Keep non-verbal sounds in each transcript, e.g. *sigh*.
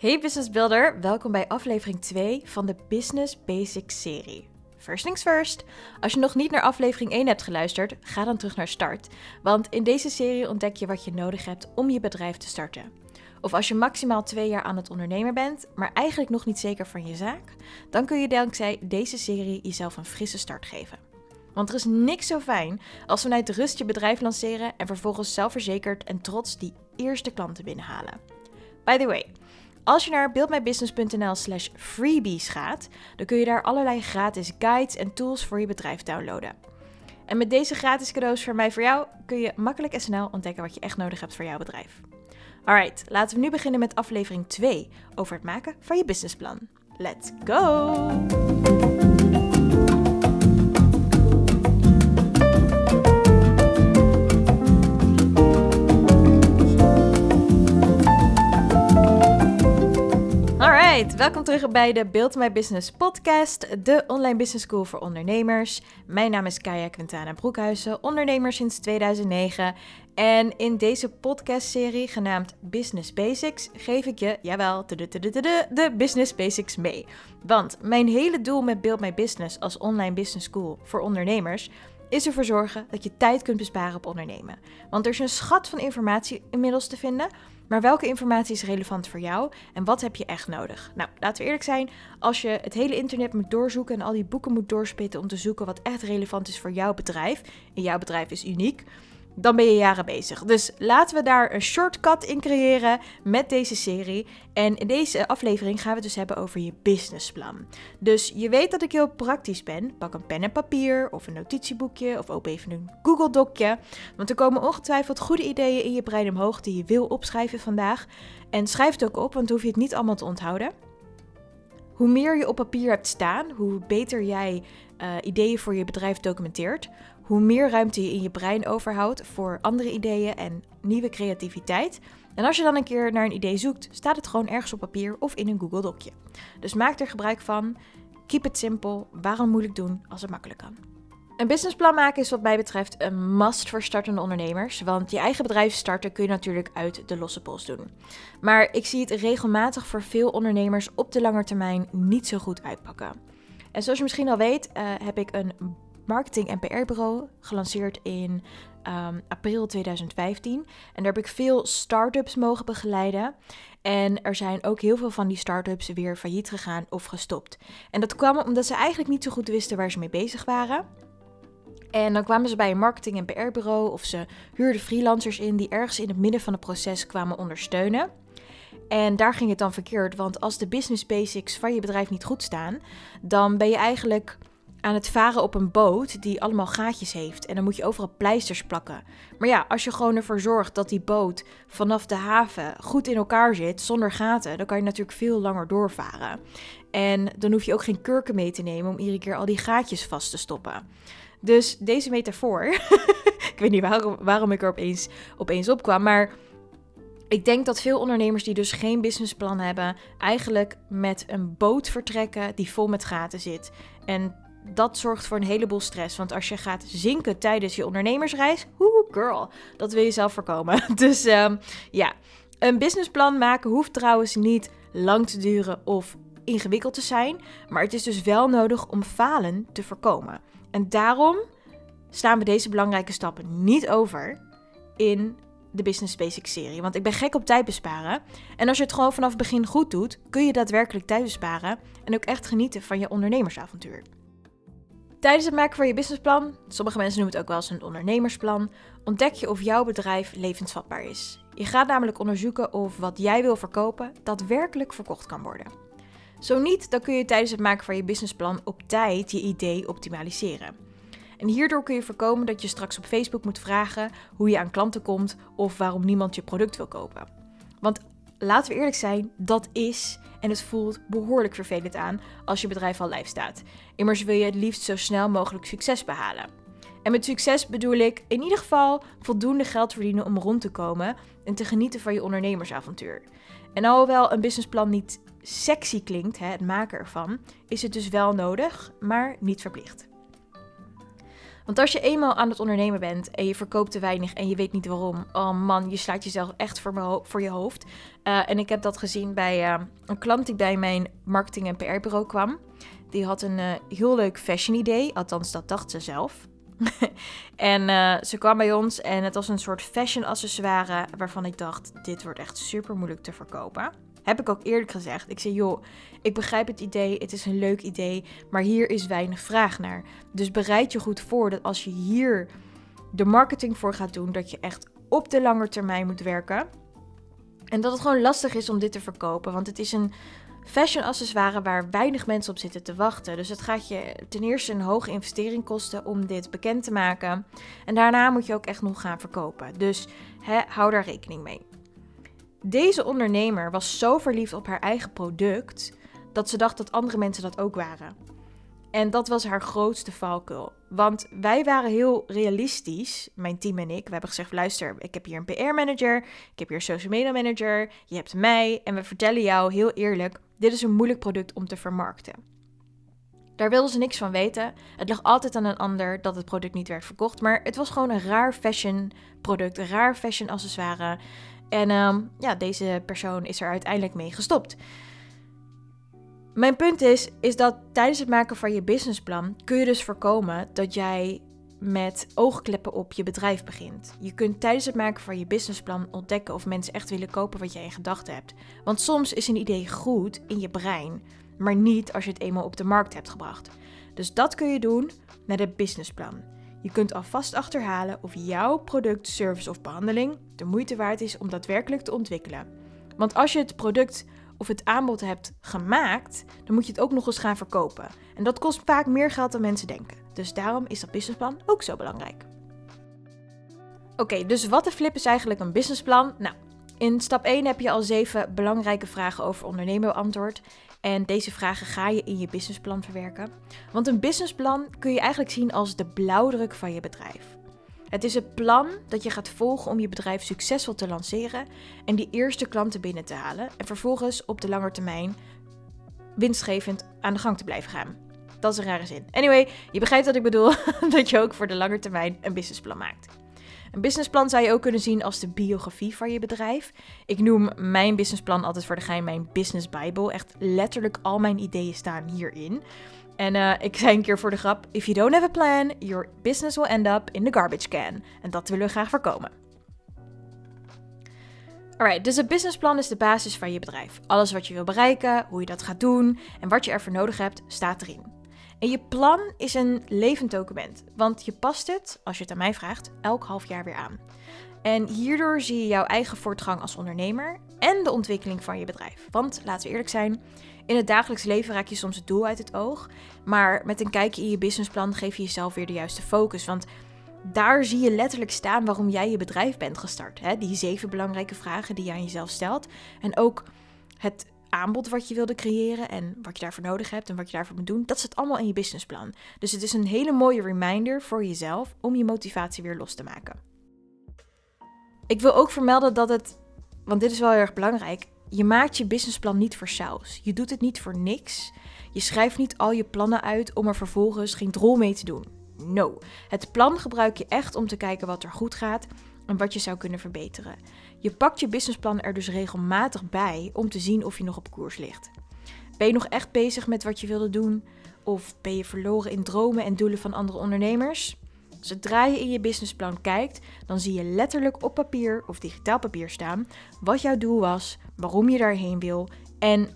Hey Business Builder, welkom bij aflevering 2 van de Business Basics serie. First things first, als je nog niet naar aflevering 1 hebt geluisterd, ga dan terug naar start. Want in deze serie ontdek je wat je nodig hebt om je bedrijf te starten. Of als je maximaal twee jaar aan het ondernemen bent, maar eigenlijk nog niet zeker van je zaak, dan kun je dankzij deze serie jezelf een frisse start geven. Want er is niks zo fijn als vanuit rust je bedrijf lanceren en vervolgens zelfverzekerd en trots die eerste klanten binnenhalen. By the way, als je naar buildmybusiness.nl slash freebies gaat, dan kun je daar allerlei gratis guides en tools voor je bedrijf downloaden. En met deze gratis cadeaus van mij voor jou kun je makkelijk en snel ontdekken wat je echt nodig hebt voor jouw bedrijf. Alright, laten we nu beginnen met aflevering 2 over het maken van je businessplan. Let's go! Alright, welkom terug bij de Build My Business podcast, de online business school voor ondernemers. Mijn naam is Kaya Quintana Broekhuizen, ondernemer sinds 2009. En in deze podcastserie genaamd Business Basics geef ik je, jawel, de, Business Basics mee. Want mijn hele doel met Build My Business als online business school voor ondernemers is ervoor zorgen dat je tijd kunt besparen op ondernemen. Want er is een schat van informatie inmiddels te vinden maar welke informatie is relevant voor jou en wat heb je echt nodig? Nou, laten we eerlijk zijn, als je het hele internet moet doorzoeken en al die boeken moet doorspitten om te zoeken wat echt relevant is voor jouw bedrijf, en jouw bedrijf is uniek, dan ben je jaren bezig. Dus laten we daar een shortcut in creëren met deze serie. En in deze aflevering gaan we het dus hebben over je businessplan. Dus je weet dat ik heel praktisch ben. Pak een pen en papier of een notitieboekje of open even een Google Docje. Want er komen ongetwijfeld goede ideeën in je brein omhoog die je wil opschrijven vandaag. En schrijf het ook op, want dan hoef je het niet allemaal te onthouden. Hoe meer je op papier hebt staan, hoe beter jij uh, ideeën voor je bedrijf documenteert, hoe meer ruimte je in je brein overhoudt voor andere ideeën en nieuwe creativiteit. En als je dan een keer naar een idee zoekt, staat het gewoon ergens op papier of in een Google Docje. Dus maak er gebruik van. Keep it simple. Waarom moeilijk doen als het makkelijk kan? Een businessplan maken is wat mij betreft een must voor startende ondernemers. Want je eigen bedrijf starten kun je natuurlijk uit de losse pols doen. Maar ik zie het regelmatig voor veel ondernemers op de lange termijn niet zo goed uitpakken. En zoals je misschien al weet, uh, heb ik een marketing- en PR-bureau, gelanceerd in um, april 2015. En daar heb ik veel start-ups mogen begeleiden. En er zijn ook heel veel van die start-ups weer failliet gegaan of gestopt. En dat kwam omdat ze eigenlijk niet zo goed wisten waar ze mee bezig waren. En dan kwamen ze bij een marketing- en PR-bureau of ze huurden freelancers in die ergens in het midden van het proces kwamen ondersteunen. En daar ging het dan verkeerd, want als de business basics van je bedrijf niet goed staan, dan ben je eigenlijk aan het varen op een boot die allemaal gaatjes heeft. En dan moet je overal pleisters plakken. Maar ja, als je gewoon ervoor zorgt dat die boot vanaf de haven goed in elkaar zit, zonder gaten, dan kan je natuurlijk veel langer doorvaren. En dan hoef je ook geen kurken mee te nemen om iedere keer al die gaatjes vast te stoppen. Dus deze metafoor, *laughs* ik weet niet waarom, waarom ik er opeens, opeens op kwam, maar ik denk dat veel ondernemers die dus geen businessplan hebben, eigenlijk met een boot vertrekken die vol met gaten zit. En dat zorgt voor een heleboel stress. Want als je gaat zinken tijdens je ondernemersreis, woe girl, dat wil je zelf voorkomen. *laughs* Dus um, ja, een businessplan maken hoeft trouwens niet lang te duren of ingewikkeld te zijn. Maar het is dus wel nodig om falen te voorkomen. En daarom staan we deze belangrijke stappen niet over in de Business Basics serie. Want ik ben gek op tijd besparen. En als je het gewoon vanaf het begin goed doet, kun je daadwerkelijk tijd besparen en ook echt genieten van je ondernemersavontuur. Tijdens het maken van je businessplan, sommige mensen noemen het ook wel eens een ondernemersplan, ontdek je of jouw bedrijf levensvatbaar is. Je gaat namelijk onderzoeken of wat jij wil verkopen daadwerkelijk verkocht kan worden. Zo niet, dan kun je tijdens het maken van je businessplan op tijd je idee optimaliseren. En hierdoor kun je voorkomen dat je straks op Facebook moet vragen hoe je aan klanten komt of waarom niemand je product wil kopen. Want laten we eerlijk zijn, dat is en het voelt behoorlijk vervelend aan als je bedrijf al live staat. Immers wil je het liefst zo snel mogelijk succes behalen. En met succes bedoel ik in ieder geval voldoende geld verdienen om rond te komen en te genieten van je ondernemersavontuur. En alhoewel een businessplan niet sexy klinkt, hè, het maken ervan, is het dus wel nodig, maar niet verplicht. Want als je eenmaal aan het ondernemen bent en je verkoopt te weinig en je weet niet waarom, oh man, je slaat jezelf echt voor, voor je hoofd. Uh, en ik heb dat gezien bij uh, een klant die bij mijn marketing- en PR-bureau kwam. Die had een uh, heel leuk fashion idee, althans dat dacht ze zelf. *laughs* en ze kwam bij ons en het was een soort fashion accessoire waarvan ik dacht, dit wordt echt super moeilijk te verkopen. Heb ik ook eerlijk gezegd. Ik zei, joh, ik begrijp het idee, het is een leuk idee, maar hier is weinig vraag naar. Dus bereid je goed voor dat als je hier de marketing voor gaat doen, dat je echt op de lange termijn moet werken. En dat het gewoon lastig is om dit te verkopen, want het is een fashion accessoire waar weinig mensen op zitten te wachten. Dus het gaat je ten eerste een hoge investering kosten om dit bekend te maken. En daarna moet je ook echt nog gaan verkopen. Dus hou daar rekening mee. Deze ondernemer was zo verliefd op haar eigen product dat ze dacht dat andere mensen dat ook waren. En dat was haar grootste valkuil. Want wij waren heel realistisch, mijn team en ik. We hebben gezegd: luister, ik heb hier een PR-manager, ik heb hier een social media manager, je hebt mij. En we vertellen jou heel eerlijk: dit is een moeilijk product om te vermarkten. Daar wilden ze niks van weten. Het lag altijd aan een ander dat het product niet werd verkocht. Maar het was gewoon een raar fashion product, raar fashion accessoire. En um, ja, deze persoon is er uiteindelijk mee gestopt. Mijn punt is, is dat tijdens het maken van je businessplan kun je dus voorkomen dat jij met oogkleppen op je bedrijf begint. Je kunt tijdens het maken van je businessplan ontdekken of mensen echt willen kopen wat jij in gedachten hebt. Want soms is een idee goed in je brein, maar niet als je het eenmaal op de markt hebt gebracht. Dus dat kun je doen met het businessplan. Je kunt alvast achterhalen of jouw product, service of behandeling de moeite waard is om daadwerkelijk te ontwikkelen. Want als je het product of het aanbod hebt gemaakt, dan moet je het ook nog eens gaan verkopen. En dat kost vaak meer geld dan mensen denken. Dus daarom is dat businessplan ook zo belangrijk. Oké, dus wat de flip is eigenlijk een businessplan? Nou, in stap 1 heb je al zeven belangrijke vragen over ondernemen beantwoord. En deze vragen ga je in je businessplan verwerken. Want een businessplan kun je eigenlijk zien als de blauwdruk van je bedrijf. Het is het plan dat je gaat volgen om je bedrijf succesvol te lanceren en die eerste klanten binnen te halen en vervolgens op de lange termijn winstgevend aan de gang te blijven gaan. Dat is een rare zin. Anyway, je begrijpt wat ik bedoel, *laughs* dat je ook voor de lange termijn een businessplan maakt. Een businessplan zou je ook kunnen zien als de biografie van je bedrijf. Ik noem mijn businessplan altijd voor de gein mijn business bible. Echt letterlijk al mijn ideeën staan hierin. En uh, ik zei een keer voor de grap: If you don't have a plan, your business will end up in the garbage can. En dat willen we graag voorkomen. Alright, dus een businessplan is de basis van je bedrijf. Alles wat je wil bereiken, hoe je dat gaat doen en wat je ervoor nodig hebt, staat erin. En je plan is een levend document, want je past het, als je het aan mij vraagt, elk half jaar weer aan. En hierdoor zie je jouw eigen voortgang als ondernemer en de ontwikkeling van je bedrijf. Want laten we eerlijk zijn, in het dagelijks leven raak je soms het doel uit het oog. Maar met een kijkje in je businessplan geef je jezelf weer de juiste focus. Want daar zie je letterlijk staan waarom jij je bedrijf bent gestart. Hè? Die zeven belangrijke vragen die je aan jezelf stelt. En ook het aanbod wat je wilde creëren en wat je daarvoor nodig hebt en wat je daarvoor moet doen. Dat zit allemaal in je businessplan. Dus het is een hele mooie reminder voor jezelf om je motivatie weer los te maken. Ik wil ook vermelden dat het, want dit is wel heel erg belangrijk, je maakt je businessplan niet voor saus. Je doet het niet voor niks. Je schrijft niet al je plannen uit om er vervolgens geen drol mee te doen. No. Het plan gebruik je echt om te kijken wat er goed gaat en wat je zou kunnen verbeteren. Je pakt je businessplan er dus regelmatig bij om te zien of je nog op koers ligt. Ben je nog echt bezig met wat je wilde doen? Of ben je verloren in dromen en doelen van andere ondernemers? Zodra je in je businessplan kijkt, dan zie je letterlijk op papier of digitaal papier staan wat jouw doel was, waarom je daarheen wil en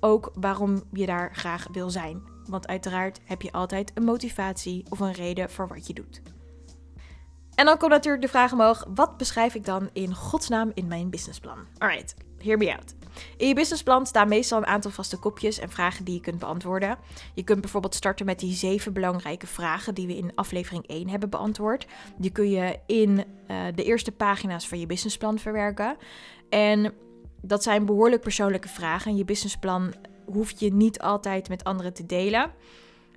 ook waarom je daar graag wil zijn. Want uiteraard heb je altijd een motivatie of een reden voor wat je doet. En dan komt natuurlijk de vraag omhoog: wat beschrijf ik dan in godsnaam in mijn businessplan? Alright, hear me out. In je businessplan staan meestal een aantal vaste kopjes en vragen die je kunt beantwoorden. Je kunt bijvoorbeeld starten met die zeven belangrijke vragen die we in aflevering 1 hebben beantwoord. Die kun je in uh, de eerste pagina's van je businessplan verwerken. En dat zijn behoorlijk persoonlijke vragen. Je businessplan hoef je niet altijd met anderen te delen.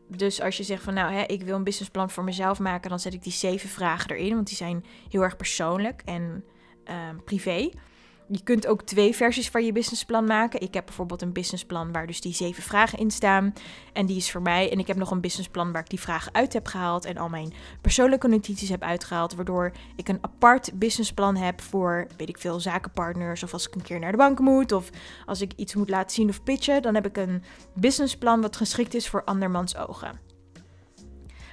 Dus als je zegt van nou, hè, ik wil een businessplan voor mezelf maken, dan zet ik die zeven vragen erin, want die zijn heel erg persoonlijk en uh, privé. Je kunt ook twee versies van je businessplan maken. Ik heb bijvoorbeeld een businessplan waar dus die zeven vragen in staan. En die is voor mij. En ik heb nog een businessplan waar ik die vragen uit heb gehaald. En al mijn persoonlijke notities heb uitgehaald. Waardoor ik een apart businessplan heb voor, weet ik veel, zakenpartners. Of als ik een keer naar de bank moet. Of als ik iets moet laten zien of pitchen. Dan heb ik een businessplan wat geschikt is voor andermans ogen.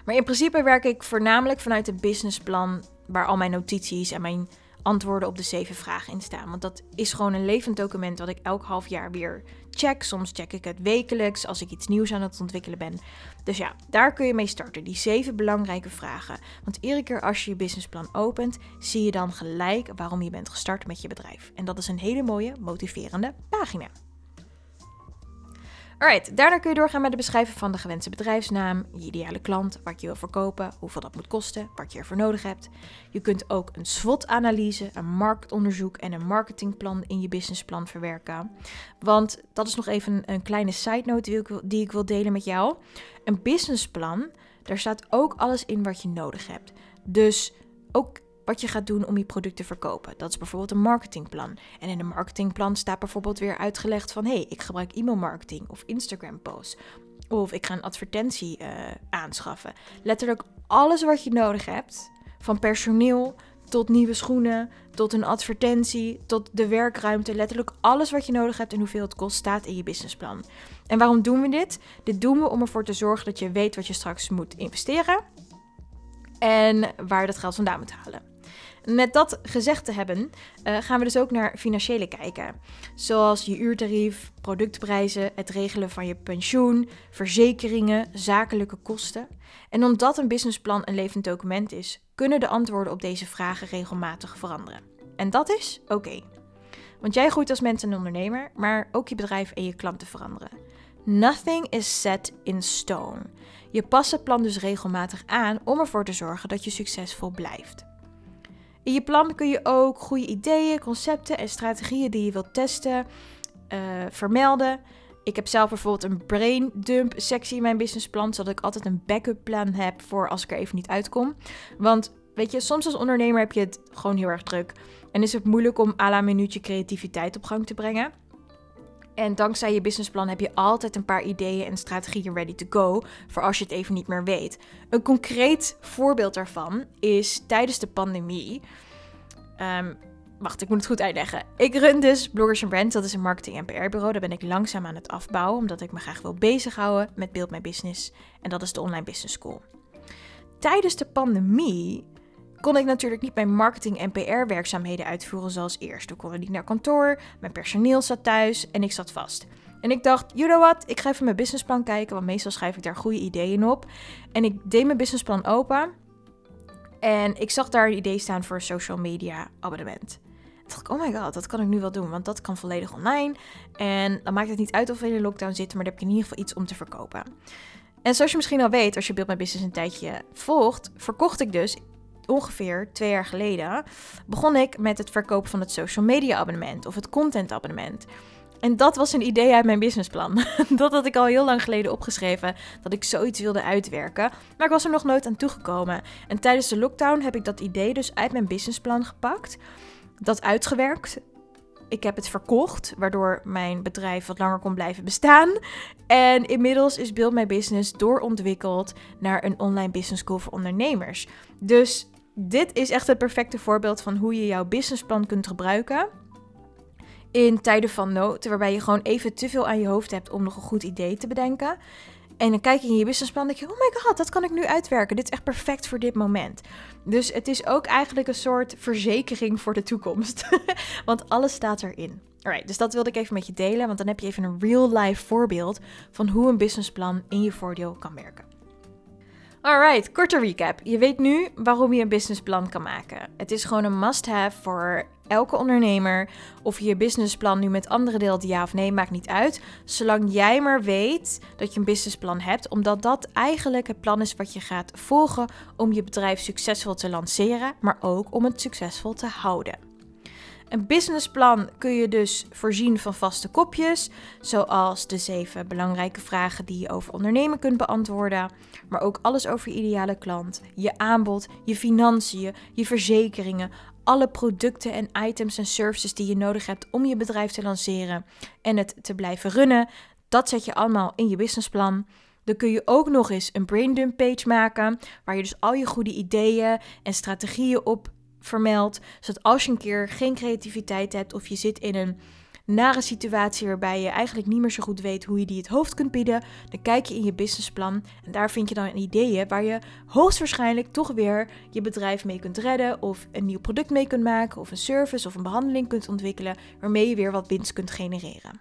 Maar in principe werk ik voornamelijk vanuit een businessplan waar al mijn notities en mijn antwoorden op de zeven vragen in staan. Want dat is gewoon een levend document wat ik elk half jaar weer check. Soms check ik het wekelijks als ik iets nieuws aan het ontwikkelen ben. Dus ja, daar kun je mee starten. Die zeven belangrijke vragen. Want iedere keer als je je businessplan opent, zie je dan gelijk waarom je bent gestart met je bedrijf. En dat is een hele mooie, motiverende pagina. Alright, daarna kun je doorgaan met het beschrijven van de gewenste bedrijfsnaam, je ideale klant, wat je wil verkopen, hoeveel dat moet kosten, wat je ervoor nodig hebt. Je kunt ook een SWOT-analyse, een marktonderzoek en een marketingplan in je businessplan verwerken. Want dat is nog even een kleine side note die ik, die ik wil delen met jou. Een businessplan, daar staat ook alles in wat je nodig hebt. Dus ook wat je gaat doen om je product te verkopen. Dat is bijvoorbeeld een marketingplan. En in een marketingplan staat bijvoorbeeld weer uitgelegd van... hé, hey, ik gebruik e-mailmarketing of Instagram posts. Of ik ga een advertentie uh, aanschaffen. Letterlijk alles wat je nodig hebt, van personeel tot nieuwe schoenen, tot een advertentie, tot de werkruimte. Letterlijk alles wat je nodig hebt en hoeveel het kost, staat in je businessplan. En waarom doen we dit? Dit doen we om ervoor te zorgen dat je weet wat je straks moet investeren en waar dat geld vandaan moet halen. Met dat gezegd te hebben, uh, gaan we dus ook naar financiële kijken. Zoals je uurtarief, productprijzen, het regelen van je pensioen, verzekeringen, zakelijke kosten. En omdat een businessplan een levend document is, kunnen de antwoorden op deze vragen regelmatig veranderen. En dat is oké. Want jij groeit als mens en ondernemer, maar ook je bedrijf en je klanten veranderen. Nothing is set in stone. Je past het plan dus regelmatig aan om ervoor te zorgen dat je succesvol blijft. In je plan kun je ook goede ideeën, concepten en strategieën die je wilt testen uh, vermelden. Ik heb zelf bijvoorbeeld een brain dump sectie in mijn businessplan, zodat ik altijd een backup plan heb voor als ik er even niet uitkom. Want weet je, soms als ondernemer heb je het gewoon heel erg druk en is het moeilijk om à la minuutje creativiteit op gang te brengen. En dankzij je businessplan heb je altijd een paar ideeën en strategieën ready to go voor als je het even niet meer weet. Een concreet voorbeeld daarvan is tijdens de pandemie. Um, wacht, ik moet het goed uitleggen. Ik run dus Bloggers Brand, dat is een marketing- en PR-bureau. Daar ben ik langzaam aan het afbouwen, omdat ik me graag wil bezighouden met Build My Business. En dat is de Online Business School. Tijdens de pandemie kon ik natuurlijk niet mijn marketing- en PR-werkzaamheden uitvoeren zoals eerst. Toen kon ik niet naar kantoor, mijn personeel zat thuis en ik zat vast. En ik dacht, you know what, ik ga even mijn businessplan kijken, want meestal schrijf ik daar goede ideeën op. En ik deed mijn businessplan open en ik zag daar een idee staan voor een social media abonnement. Toen dacht ik, oh my god, dat kan ik nu wel doen, want dat kan volledig online. En dan maakt het niet uit of we in een lockdown zitten, maar dan heb ik in ieder geval iets om te verkopen. En zoals je misschien al weet, als je Build My Business een tijdje volgt, verkocht ik dus ongeveer twee jaar geleden begon ik met het verkopen van het social media abonnement of het content abonnement. En dat was een idee uit mijn businessplan. *laughs* dat had ik al heel lang geleden opgeschreven, dat ik zoiets wilde uitwerken. Maar ik was er nog nooit aan toegekomen. En tijdens de lockdown heb ik dat idee dus uit mijn businessplan gepakt. Dat uitgewerkt. Ik heb het verkocht, waardoor mijn bedrijf wat langer kon blijven bestaan. En inmiddels is Build My Business doorontwikkeld naar een online business school voor ondernemers. Dus dit is echt het perfecte voorbeeld van hoe je jouw businessplan kunt gebruiken in tijden van nood, waarbij je gewoon even te veel aan je hoofd hebt om nog een goed idee te bedenken. En dan kijk je in je businessplan en denk je, oh my god, dat kan ik nu uitwerken. Dit is echt perfect voor dit moment. Dus het is ook eigenlijk een soort verzekering voor de toekomst. *laughs* want alles staat erin. Alright, dus dat wilde ik even met je delen, want dan heb je even een real-life voorbeeld van hoe een businessplan in je voordeel kan werken. Alright, korte recap. Je weet nu waarom je een businessplan kan maken. Het is gewoon een must-have voor elke ondernemer. Of je je businessplan nu met anderen deelt, ja of nee, maakt niet uit. Zolang jij maar weet dat je een businessplan hebt, omdat dat eigenlijk het plan is wat je gaat volgen om je bedrijf succesvol te lanceren, maar ook om het succesvol te houden. Een businessplan kun je dus voorzien van vaste kopjes, zoals de zeven belangrijke vragen die je over ondernemen kunt beantwoorden, maar ook alles over je ideale klant, je aanbod, je financiën, je verzekeringen, alle producten en items en services die je nodig hebt om je bedrijf te lanceren en het te blijven runnen. Dat zet je allemaal in je businessplan. Dan kun je ook nog eens een braindump page maken, waar je dus al je goede ideeën en strategieën op vermeldt, zodat als je een keer geen creativiteit hebt of je zit in een nare situatie waarbij je eigenlijk niet meer zo goed weet hoe je die het hoofd kunt bieden, dan kijk je in je businessplan en daar vind je dan ideeën waar je hoogstwaarschijnlijk toch weer je bedrijf mee kunt redden of een nieuw product mee kunt maken of een service of een behandeling kunt ontwikkelen waarmee je weer wat winst kunt genereren.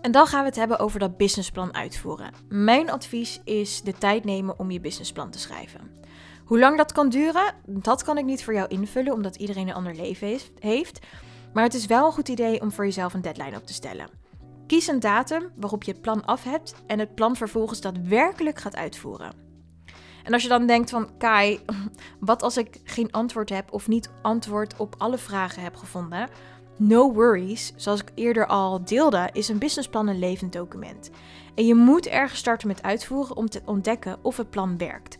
En dan gaan we het hebben over dat businessplan uitvoeren. Mijn advies is de tijd nemen om je businessplan te schrijven. Hoe lang dat kan duren, dat kan ik niet voor jou invullen, omdat iedereen een ander leven heeft. Maar het is wel een goed idee om voor jezelf een deadline op te stellen. Kies een datum waarop je het plan af hebt en het plan vervolgens daadwerkelijk gaat uitvoeren. En als je dan denkt van Kai, *laughs* wat als ik geen antwoord heb of niet antwoord op alle vragen heb gevonden? No worries, zoals ik eerder al deelde, is een businessplan een levend document. En je moet ergens starten met uitvoeren om te ontdekken of het plan werkt.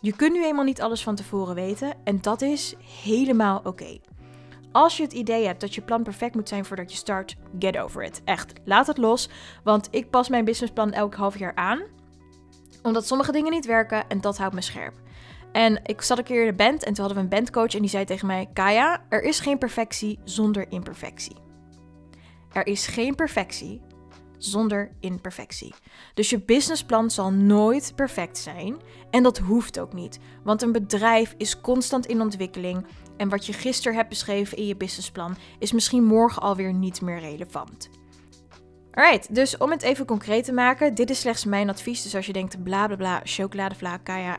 Je kunt nu eenmaal niet alles van tevoren weten en dat is helemaal oké. Als je het idee hebt dat je plan perfect moet zijn voordat je start, get over it. Echt, laat het los. Want ik pas mijn businessplan elk half jaar aan. Omdat sommige dingen niet werken en dat houdt me scherp. En ik zat een keer in de band en toen hadden we een bandcoach en die zei tegen mij: Kaya, er is geen perfectie zonder imperfectie. Er is geen perfectie zonder imperfectie. Dus je businessplan zal nooit perfect zijn en dat hoeft ook niet, want een bedrijf is constant in ontwikkeling en wat je gisteren hebt beschreven in je businessplan is misschien morgen alweer niet meer relevant. Alright, dus om het even concreet te maken, dit is slechts mijn advies. Dus als je denkt bla bla chocoladevla, kaya,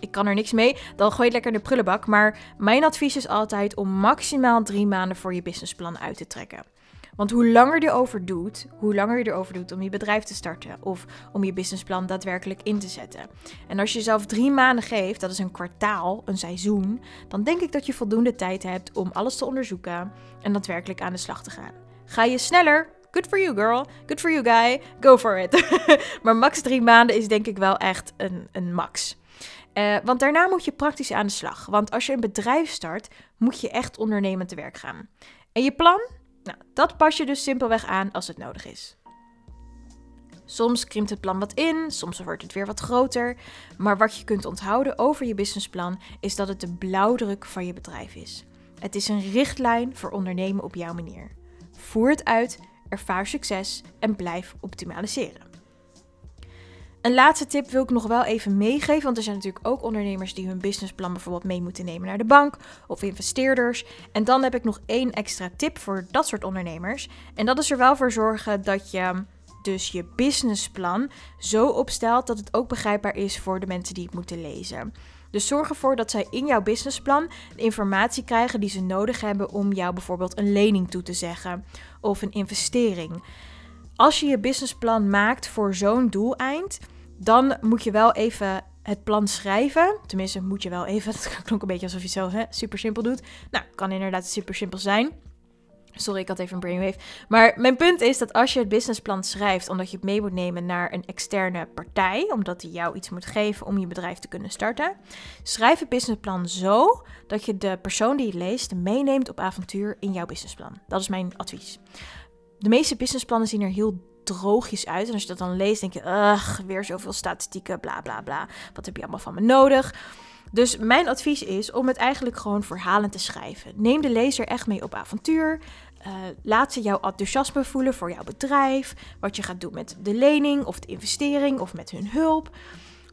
ik kan er niks mee, dan gooi je lekker in de prullenbak. Maar mijn advies is altijd om maximaal drie maanden voor je businessplan uit te trekken. Want hoe langer je erover doet, hoe langer je erover doet om je bedrijf te starten of om je businessplan daadwerkelijk in te zetten. En als je jezelf drie maanden geeft, dat is een kwartaal, een seizoen, dan denk ik dat je voldoende tijd hebt om alles te onderzoeken en daadwerkelijk aan de slag te gaan. Ga je sneller? Good for you, girl. Good for you, guy. Go for it. *laughs* maar max drie maanden is denk ik wel echt een, een max. Uh, want daarna moet je praktisch aan de slag. Want als je een bedrijf start, moet je echt ondernemend te werk gaan. En je plan? Nou, dat pas je dus simpelweg aan als het nodig is. Soms krimpt het plan wat in, soms wordt het weer wat groter. Maar wat je kunt onthouden over je businessplan is dat het de blauwdruk van je bedrijf is. Het is een richtlijn voor ondernemen op jouw manier. Voer het uit, ervaar succes en blijf optimaliseren. Een laatste tip wil ik nog wel even meegeven, want er zijn natuurlijk ook ondernemers die hun businessplan bijvoorbeeld mee moeten nemen naar de bank of investeerders. En dan heb ik nog één extra tip voor dat soort ondernemers. En dat is er wel voor zorgen dat je dus je businessplan zo opstelt dat het ook begrijpbaar is voor de mensen die het moeten lezen. Dus zorg ervoor dat zij in jouw businessplan de informatie krijgen die ze nodig hebben om jou bijvoorbeeld een lening toe te zeggen of een investering. Als je je businessplan maakt voor zo'n doeleind, dan moet je wel even het plan schrijven. Tenminste, moet je wel even. *laughs* Dat klonk een beetje alsof je het zo hè, super simpel doet. Nou, kan inderdaad super simpel zijn. Sorry, ik had even een brainwave. Maar mijn punt is dat als je het businessplan schrijft, omdat je het mee moet nemen naar een externe partij, omdat die jou iets moet geven om je bedrijf te kunnen starten, schrijf het businessplan zo dat je de persoon die het leest meeneemt op avontuur in jouw businessplan. Dat is mijn advies. De meeste businessplannen zien er heel droogjes uit. En als je dat dan leest, denk je, ugh, weer zoveel statistieken, bla bla bla. Wat heb je allemaal van me nodig? Dus mijn advies is om het eigenlijk gewoon verhalend te schrijven. Neem de lezer echt mee op avontuur. Uh, laat ze jouw enthousiasme voelen voor jouw bedrijf. Wat je gaat doen met de lening of de investering of met hun hulp.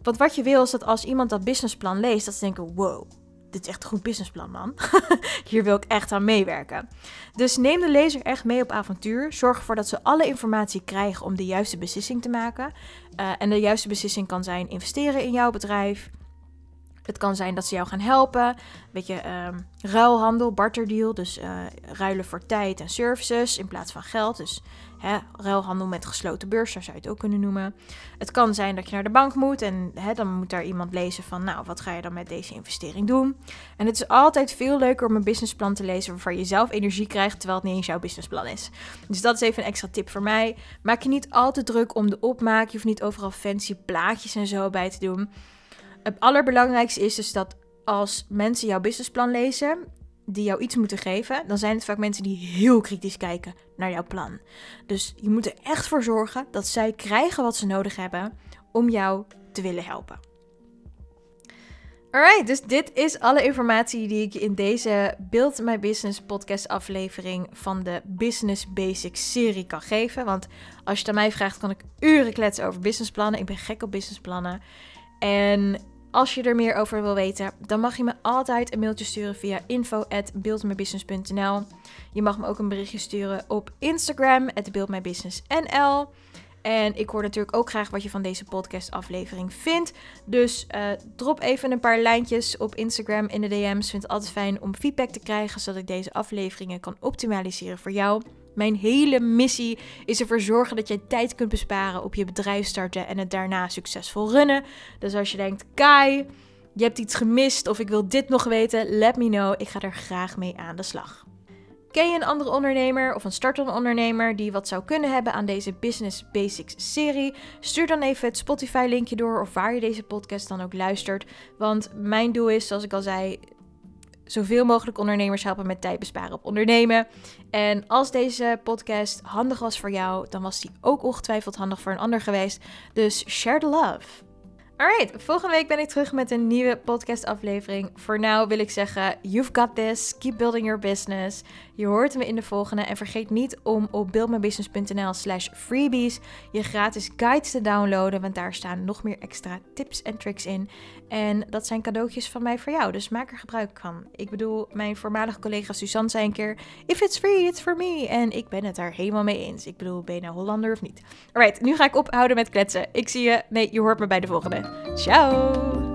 Want wat je wil is dat als iemand dat businessplan leest, dat ze denken: wow, dit is echt een goed businessplan, man. *laughs* Hier wil ik echt aan meewerken. Dus neem de lezer echt mee op avontuur. Zorg ervoor dat ze alle informatie krijgen om de juiste beslissing te maken. Uh, en de juiste beslissing kan zijn investeren in jouw bedrijf. Het kan zijn dat ze jou gaan helpen. Een beetje uh, ruilhandel, barterdeal. Dus uh, ruilen voor tijd en services in plaats van geld. Dus hè, ruilhandel met gesloten beurs, zou je het ook kunnen noemen. Het kan zijn dat je naar de bank moet en hè, dan moet daar iemand lezen van, nou, wat ga je dan met deze investering doen? En het is altijd veel leuker om een businessplan te lezen waarvan je zelf energie krijgt, terwijl het niet eens jouw businessplan is. Dus dat is even een extra tip voor mij. Maak je niet al te druk om de opmaak. Je hoeft niet overal fancy plaatjes en zo bij te doen. Het allerbelangrijkste is dus dat als mensen jouw businessplan lezen, die jou iets moeten geven, dan zijn het vaak mensen die heel kritisch kijken naar jouw plan. Dus je moet er echt voor zorgen dat zij krijgen wat ze nodig hebben om jou te willen helpen. Alright, dus dit is alle informatie die ik in deze Build My Business podcast aflevering van de Business Basics serie kan geven. Want als je het aan mij vraagt, kan ik uren kletsen over businessplannen. Ik ben gek op businessplannen. En als je er meer over wil weten, dan mag je me altijd een mailtje sturen via info@buildmybusiness.nl. Je mag me ook een berichtje sturen op Instagram @buildmybusinessnl. En ik hoor natuurlijk ook graag wat je van deze podcast-aflevering vindt. Dus uh, drop even een paar lijntjes op Instagram in de DM's. Vind het altijd fijn om feedback te krijgen, zodat ik deze afleveringen kan optimaliseren voor jou. Mijn hele missie is ervoor zorgen dat jij tijd kunt besparen op je bedrijf starten en het daarna succesvol runnen. Dus als je denkt, Kai, je hebt iets gemist of ik wil dit nog weten, let me know. Ik ga er graag mee aan de slag. Ken je een andere ondernemer of een startende ondernemer die wat zou kunnen hebben aan deze Business Basics serie? Stuur dan even het Spotify linkje door of waar je deze podcast dan ook luistert. Want mijn doel is, zoals ik al zei, zoveel mogelijk ondernemers helpen met tijd besparen op ondernemen. En als deze podcast handig was voor jou, dan was die ook ongetwijfeld handig voor een ander geweest. Dus share the love. Alright, volgende week ben ik terug met een nieuwe podcast aflevering. Voor nu wil ik zeggen, you've got this, keep building your business. Je hoort me in de volgende en vergeet niet om op buildmybusiness.nl slash freebies je gratis guides te downloaden, want daar staan nog meer extra tips en tricks in. En dat zijn cadeautjes van mij voor jou, dus maak er gebruik van. Ik bedoel, mijn voormalige collega Suzanne zei een keer, if it's free, it's for me. En ik ben het daar helemaal mee eens. Ik bedoel, ben je nou Hollander of niet? Alright, nu ga ik ophouden met kletsen. Ik zie je, nee, je hoort me bij de volgende. Ciao!